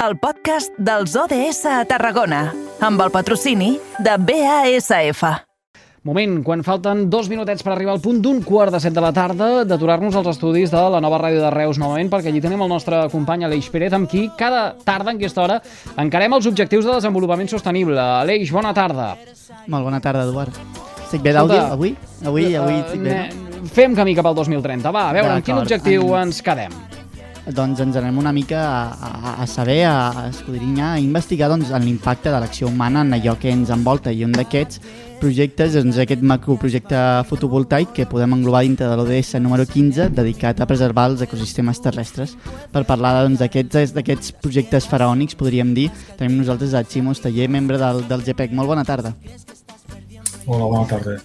el podcast dels ODS a Tarragona, amb el patrocini de BASF. Moment, quan falten dos minutets per arribar al punt d'un quart de set de la tarda, d'aturar-nos als estudis de la nova ràdio de Reus novament, perquè allí tenim el nostre company Aleix Pérez, amb qui cada tarda, en aquesta hora, encarem els objectius de desenvolupament sostenible. Aleix, bona tarda. Molt bona tarda, Eduard. Estic bé d'àudio avui? Avui, avui estic bé, no? Fem camí cap al 2030. Va, a veure, amb quin objectiu en... ens quedem? Doncs ens anem una mica a, a, a saber, a, escudrinyar, a investigar doncs, l'impacte de l'acció humana en allò que ens envolta i un d'aquests projectes és doncs, aquest macroprojecte fotovoltaic que podem englobar dintre de l'ODS número 15 dedicat a preservar els ecosistemes terrestres. Per parlar doncs, d'aquests doncs, projectes faraònics, podríem dir, tenim nosaltres a Ximo Esteller, membre del, del GPEC. Molt bona tarda. Hola, bona tarda.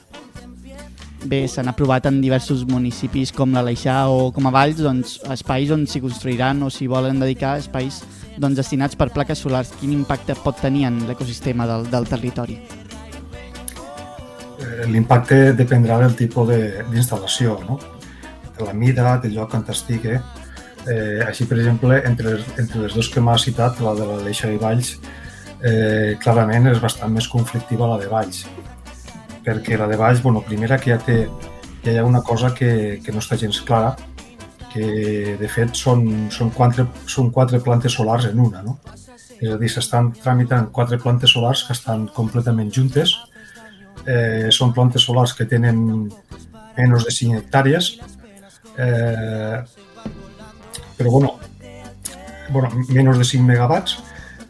Bé, s'han aprovat en diversos municipis com l'Aleixar o com a Valls doncs, espais on s'hi construiran o s'hi volen dedicar espais doncs, destinats per plaques solars. Quin impacte pot tenir en l'ecosistema del, del territori? Eh, l'impacte dependrà del tipus d'instal·lació, no? de la mida, del lloc on estigui. Eh, així, per exemple, entre, entre les dues que m'ha citat, la de l'Aleixar i Valls, eh, clarament és bastant més conflictiva la de Valls perquè la de baix, bueno, primera que ja té ja hi ha una cosa que, que no està gens clara, que de fet són, són, quatre, són quatre plantes solars en una, no? És a dir, s'estan tramitant quatre plantes solars que estan completament juntes, eh, són plantes solars que tenen menys de 5 hectàrees, eh, però bueno, bueno, menys de 5 megawatts,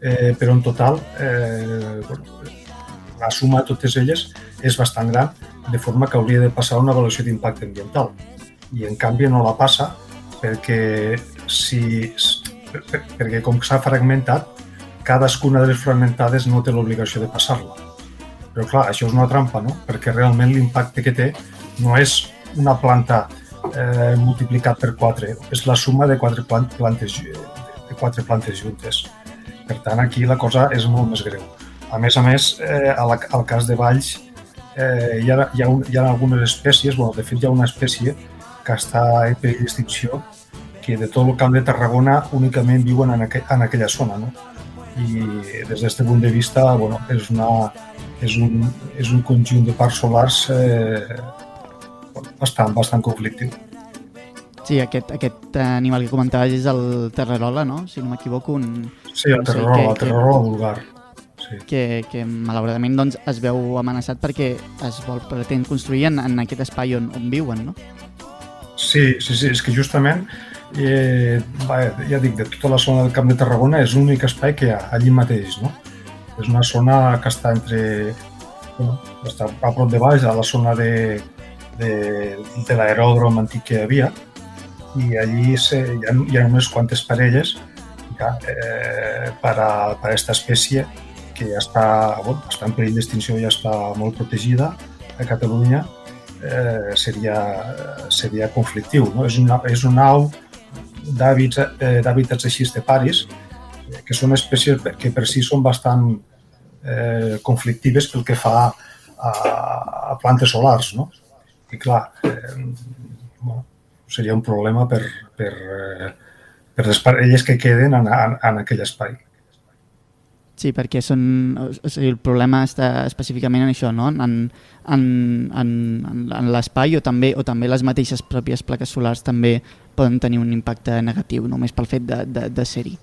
eh, però en total eh, bueno, la suma de totes elles és bastant gran, de forma que hauria de passar una avaluació d'impacte ambiental. I en canvi no la passa perquè, si, perquè com s'ha fragmentat, cadascuna de les fragmentades no té l'obligació de passar-la. Però clar, això és una trampa, no? Perquè realment l'impacte que té no és una planta eh, multiplicat per 4, és la suma de quatre plantes, de quatre plantes juntes. Per tant, aquí la cosa és molt més greu. A més a més, eh, al, al cas de Valls, eh, hi, ha, hi, ha un, hi ha algunes espècies, bueno, de fet hi ha una espècie que està en perill d'extinció que de tot el camp de Tarragona únicament viuen en, aqu en aquella zona. No? I des d'aquest punt de vista bueno, és, una, és, un, és un conjunt de parcs solars eh, bastant, bastant conflictiu. Sí, aquest, aquest animal que comentaves és el terrerola, no? Si no m'equivoco. Un... Sí, el terrerola, que, el terrerola vulgar sí. que, que malauradament doncs, es veu amenaçat perquè es vol pretén construir en, en aquest espai on, on viuen, no? Sí, sí, sí, és que justament eh, va, ja dic, de tota la zona del Camp de Tarragona és l'únic espai que hi ha allí mateix, no? És una zona que està entre... Bueno, està a prop de baix, a la zona de, de, de l'aeròdrom antic que hi havia, i allí se, hi, ha, hi ha unes quantes parelles ja, eh, per a, per a aquesta espècie que ja està, bueno, està en perill d'extinció, ja està molt protegida a Catalunya, eh, seria, seria conflictiu. No? És, una, és una au eh, d'hàbitats així paris, eh, que són espècies que per si són bastant eh, conflictives pel que fa a, a plantes solars. No? I clar, eh, bueno, seria un problema per, per, eh, per les parelles que queden en, en, en aquell espai. Sí, perquè són, o sigui, el problema està específicament en això, no? en, en, en, en, l'espai o, també, o també les mateixes pròpies plaques solars també poden tenir un impacte negatiu només pel fet de, de, de ser-hi.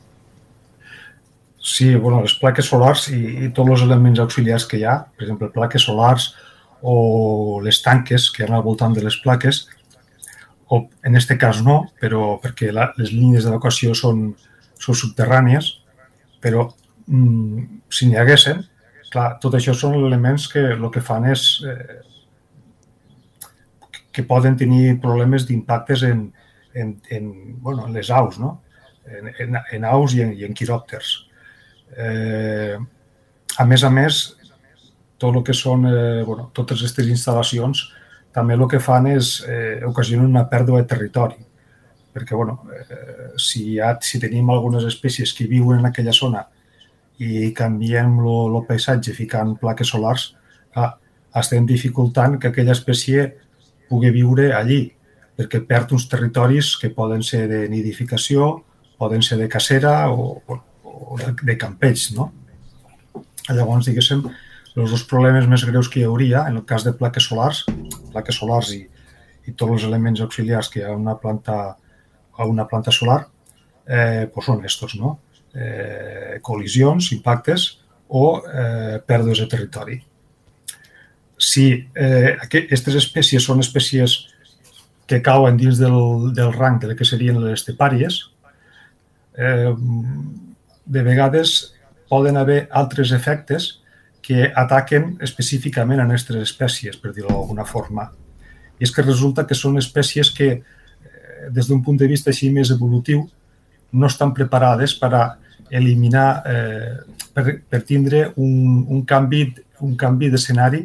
Sí, bueno, les plaques solars i, i tots els elements auxiliars que hi ha, per exemple, plaques solars o les tanques que hi ha al voltant de les plaques, o en aquest cas no, però perquè la, les línies d'evacuació són, són subterrànies, però si n'hi haguessin, clar, tot això són elements que el que fan és eh, que poden tenir problemes d'impactes en, en, en, bueno, en les aus, no? en, en, en aus i en, i en quiròpters. Eh, a més a més, tot el que són eh, bueno, totes aquestes instal·lacions també el que fan és eh, ocasionar una pèrdua de territori perquè bueno, eh, si, ha, si tenim algunes espècies que viuen en aquella zona i canviem el paisatge ficant plaques solars, clar, estem dificultant que aquella espècie pugui viure allí, perquè perd uns territoris que poden ser de nidificació, poden ser de cacera o, o, o de, de campeig, no? Llavors, diguéssim, els dos problemes més greus que hi hauria en el cas de plaques solars, plaques solars i, i tots els elements auxiliars que hi ha una planta, a una planta solar, eh, pues són estos, no? Eh, col·lisions, impactes o eh, pèrdues de territori. Si eh, aquestes espècies són espècies que cauen dins del, del rang de que serien les estepàries, eh, de vegades poden haver altres efectes que ataquen específicament a aquestes espècies, per dir-ho d'alguna forma. I és que resulta que són espècies que, eh, des d'un punt de vista així més evolutiu, no estan preparades per a eliminar, eh, per, per tindre un, un canvi, un canvi d'escenari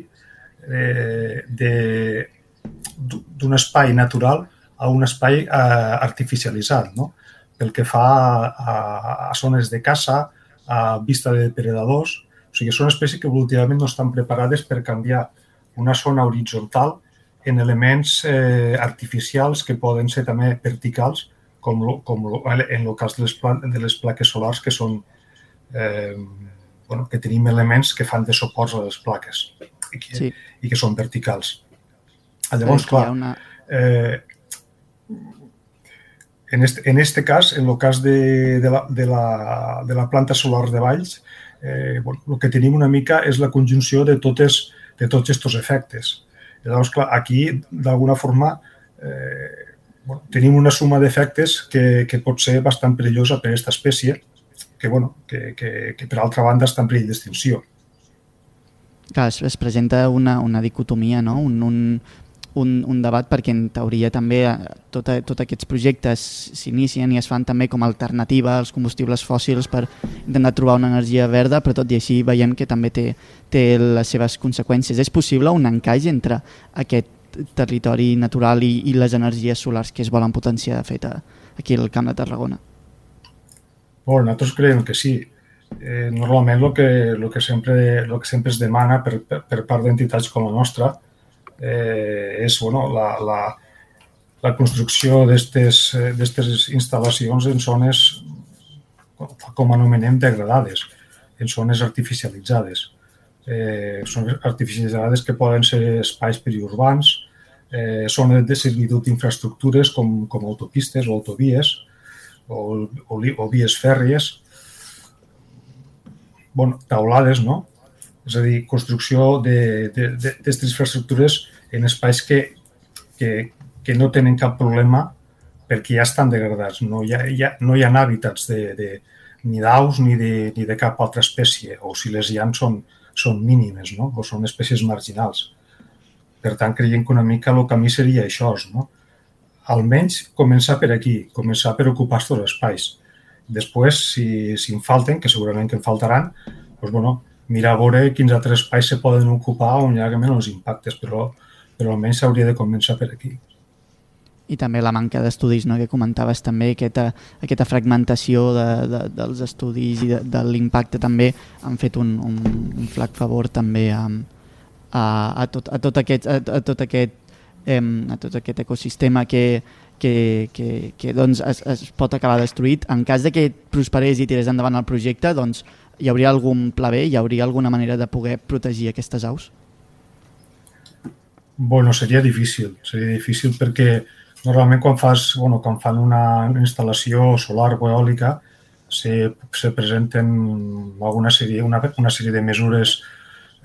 eh, d'un espai natural a un espai eh, artificialitzat, no? pel que fa a, a, a zones de caça, a vista de depredadors, o sigui, són espècies que evolutivament no estan preparades per canviar una zona horitzontal en elements eh, artificials que poden ser també verticals, com, lo, com lo, en el cas de les, de les plaques solars, que són eh, bueno, que tenim elements que fan de suports a les plaques i que, sí. i que són verticals. Llavors, clar, una... eh, en este, en este cas, en el cas de, de, la, de, la, de la planta solar de Valls, eh, bueno, el que tenim una mica és la conjunció de, totes, de tots aquests efectes. Llavors, clar, aquí, d'alguna forma, eh, bueno, tenim una suma d'efectes que, que pot ser bastant perillosa per a aquesta espècie, que, bueno, que, que, que per altra banda està en perill d'extinció. Clar, es, es presenta una, una dicotomia, no? un, un, un, un debat perquè en teoria també tots eh, tot aquests projectes s'inicien i es fan també com a alternativa als combustibles fòssils per intentar trobar una energia verda, però tot i així veiem que també té, té les seves conseqüències. És possible un encaix entre aquest territori natural i, i les energies solars que es volen potenciar, de fet, aquí al Camp de Tarragona? Bueno, nosaltres creiem que sí. Eh, normalment el que, lo que, sempre, lo que sempre es demana per, per, per part d'entitats com la nostra eh, és bueno, la, la, la construcció d'aquestes instal·lacions en zones, com anomenem, degradades, en zones artificialitzades. Eh, són artificialitzades que poden ser espais periurbans, eh, zones de servitud d'infraestructures com, com autopistes o autovies o, o, o vies fèrries, bueno, taulades, no? És a dir, construcció d'aquestes infraestructures en espais que, que, que no tenen cap problema perquè ja estan degradats. No hi ha, hi ha, no hi ha hàbitats de, de, ni d'aus ni, de, ni de cap altra espècie, o si les hi ha són, són mínimes, no? o són espècies marginals. Per tant, creiem que una mica el camí seria això, no? almenys començar per aquí, començar per ocupar els espais. Després, si, si en falten, que segurament que en faltaran, doncs, bueno, mirar a veure quins altres espais se poden ocupar on hi ha menys impactes, però, però almenys s'hauria de començar per aquí. I també la manca d'estudis, no? que comentaves també, aquesta, aquesta fragmentació de, de, dels estudis i de, de l'impacte també han fet un, un, un flac favor també a, a, a, tot, a tot aquest, a, a tot aquest a tot aquest ecosistema que, que, que, que doncs es, es pot acabar destruït. En cas de que prosperés i tirés endavant el projecte, doncs hi hauria algun pla B, hi hauria alguna manera de poder protegir aquestes aus? Bueno, seria difícil, seria difícil perquè normalment quan, fas, bueno, quan fan una instal·lació solar o eòlica se, se presenten alguna sèrie, una, una sèrie de mesures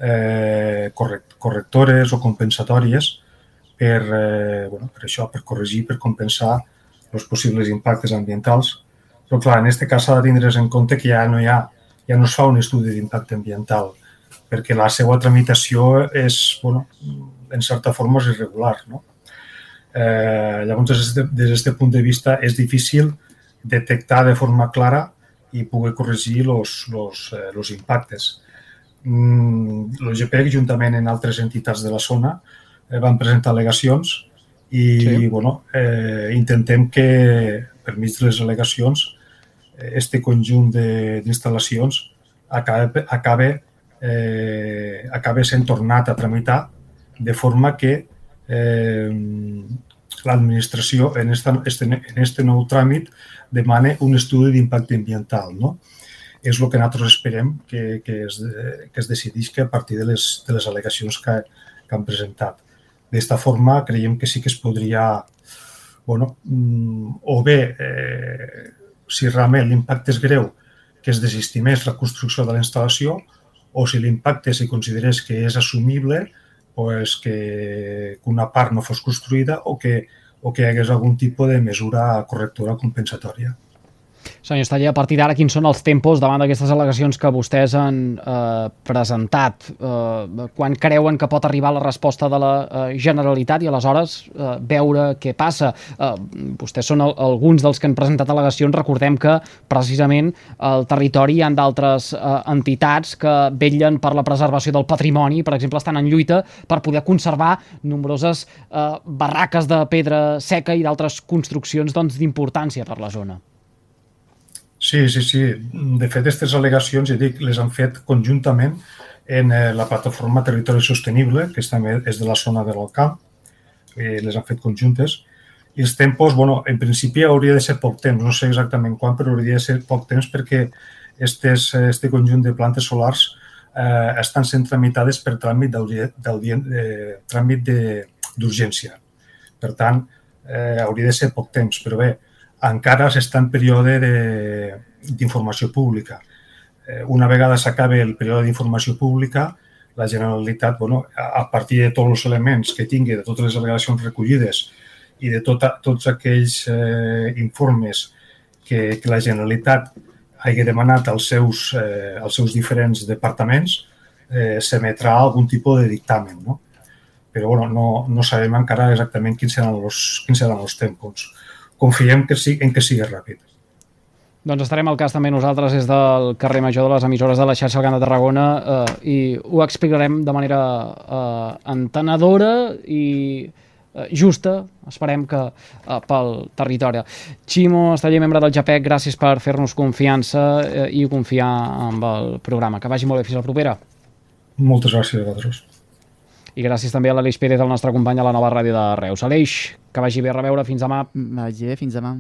eh, correct, correctores o compensatòries per, eh, bueno, per això, per corregir, per compensar els possibles impactes ambientals. Però, clar, en aquest cas s'ha de tindre en compte que ja no hi ha ja no es fa un estudi d'impacte ambiental, perquè la seva tramitació és, bueno, en certa forma és irregular. No? Eh, llavors, des d'aquest punt de vista, és difícil detectar de forma clara i poder corregir els eh, impactes. Mm, L'OGP, juntament amb altres entitats de la zona, eh, van presentar al·legacions i sí. bueno, eh, intentem que, per mig de les al·legacions, este conjunt d'instal·lacions acabe, acabe, eh, acabe sent tornat a tramitar de forma que eh, l'administració en, esta, este, en este nou tràmit demane un estudi d'impacte ambiental. No? És el que nosaltres esperem que, que, es, que es decidisca a partir de les, de les al·legacions que, que han presentat. D'esta forma, creiem que sí que es podria, bueno, mm, o bé, eh, si realment l'impacte és greu, que es desestimés la construcció de la instal·lació, o si l'impacte si considerés que és assumible, pues que, que una part no fos construïda o que, o que hi hagués algun tipus de mesura correctora compensatòria. Senyor Estaller, a partir d'ara, quins són els tempos davant d'aquestes al·legacions que vostès han eh, presentat? Eh, quan creuen que pot arribar la resposta de la eh, Generalitat i aleshores eh, veure què passa? Eh, vostès són el, alguns dels que han presentat al·legacions. Recordem que precisament al territori hi ha d'altres eh, entitats que vetllen per la preservació del patrimoni, per exemple, estan en lluita per poder conservar nombroses eh, barraques de pedra seca i d'altres construccions d'importància doncs, per la zona. Sí, sí, sí. De fet, aquestes al·legacions, ja dic, les han fet conjuntament en eh, la plataforma Territori Sostenible, que és també és de la zona de l'Alcamp, eh, les han fet conjuntes. I els tempos, bueno, en principi hauria de ser poc temps, no sé exactament quan, però hauria de ser poc temps perquè estes, este conjunt de plantes solars eh, estan sent tramitades per tràmit tràmit d'urgència. Per tant, eh, hauria de ser poc temps, però bé, encara s'està en període d'informació pública. Eh, una vegada s'acabi el període d'informació pública, la Generalitat, bueno, a partir de tots els elements que tingui, de totes les al·legacions recollides i de tota, tots aquells eh, informes que, que la Generalitat hagi demanat als seus, eh, als seus diferents departaments, eh, s'emetrà algun tipus de dictamen. No? Però bueno, no, no sabem encara exactament quins seran els, quins seran els tempos confiem que sí, en que sigui ràpid. Doncs estarem al cas també nosaltres des del carrer Major de les emissores de la xarxa al Camp de Tarragona eh, i ho explicarem de manera eh, entenedora i eh, justa, esperem que eh, pel territori. Ximo Estaller, membre del JAPEC, gràcies per fer-nos confiança eh, i confiar en el programa. Que vagi molt bé, fins la propera. Moltes gràcies a vosaltres. I gràcies també a l'Aleix Pérez, el nostre company a la nova ràdio de Reus. Aleix, que vagi bé a reveure. Fins demà. Vagi bé, fins demà.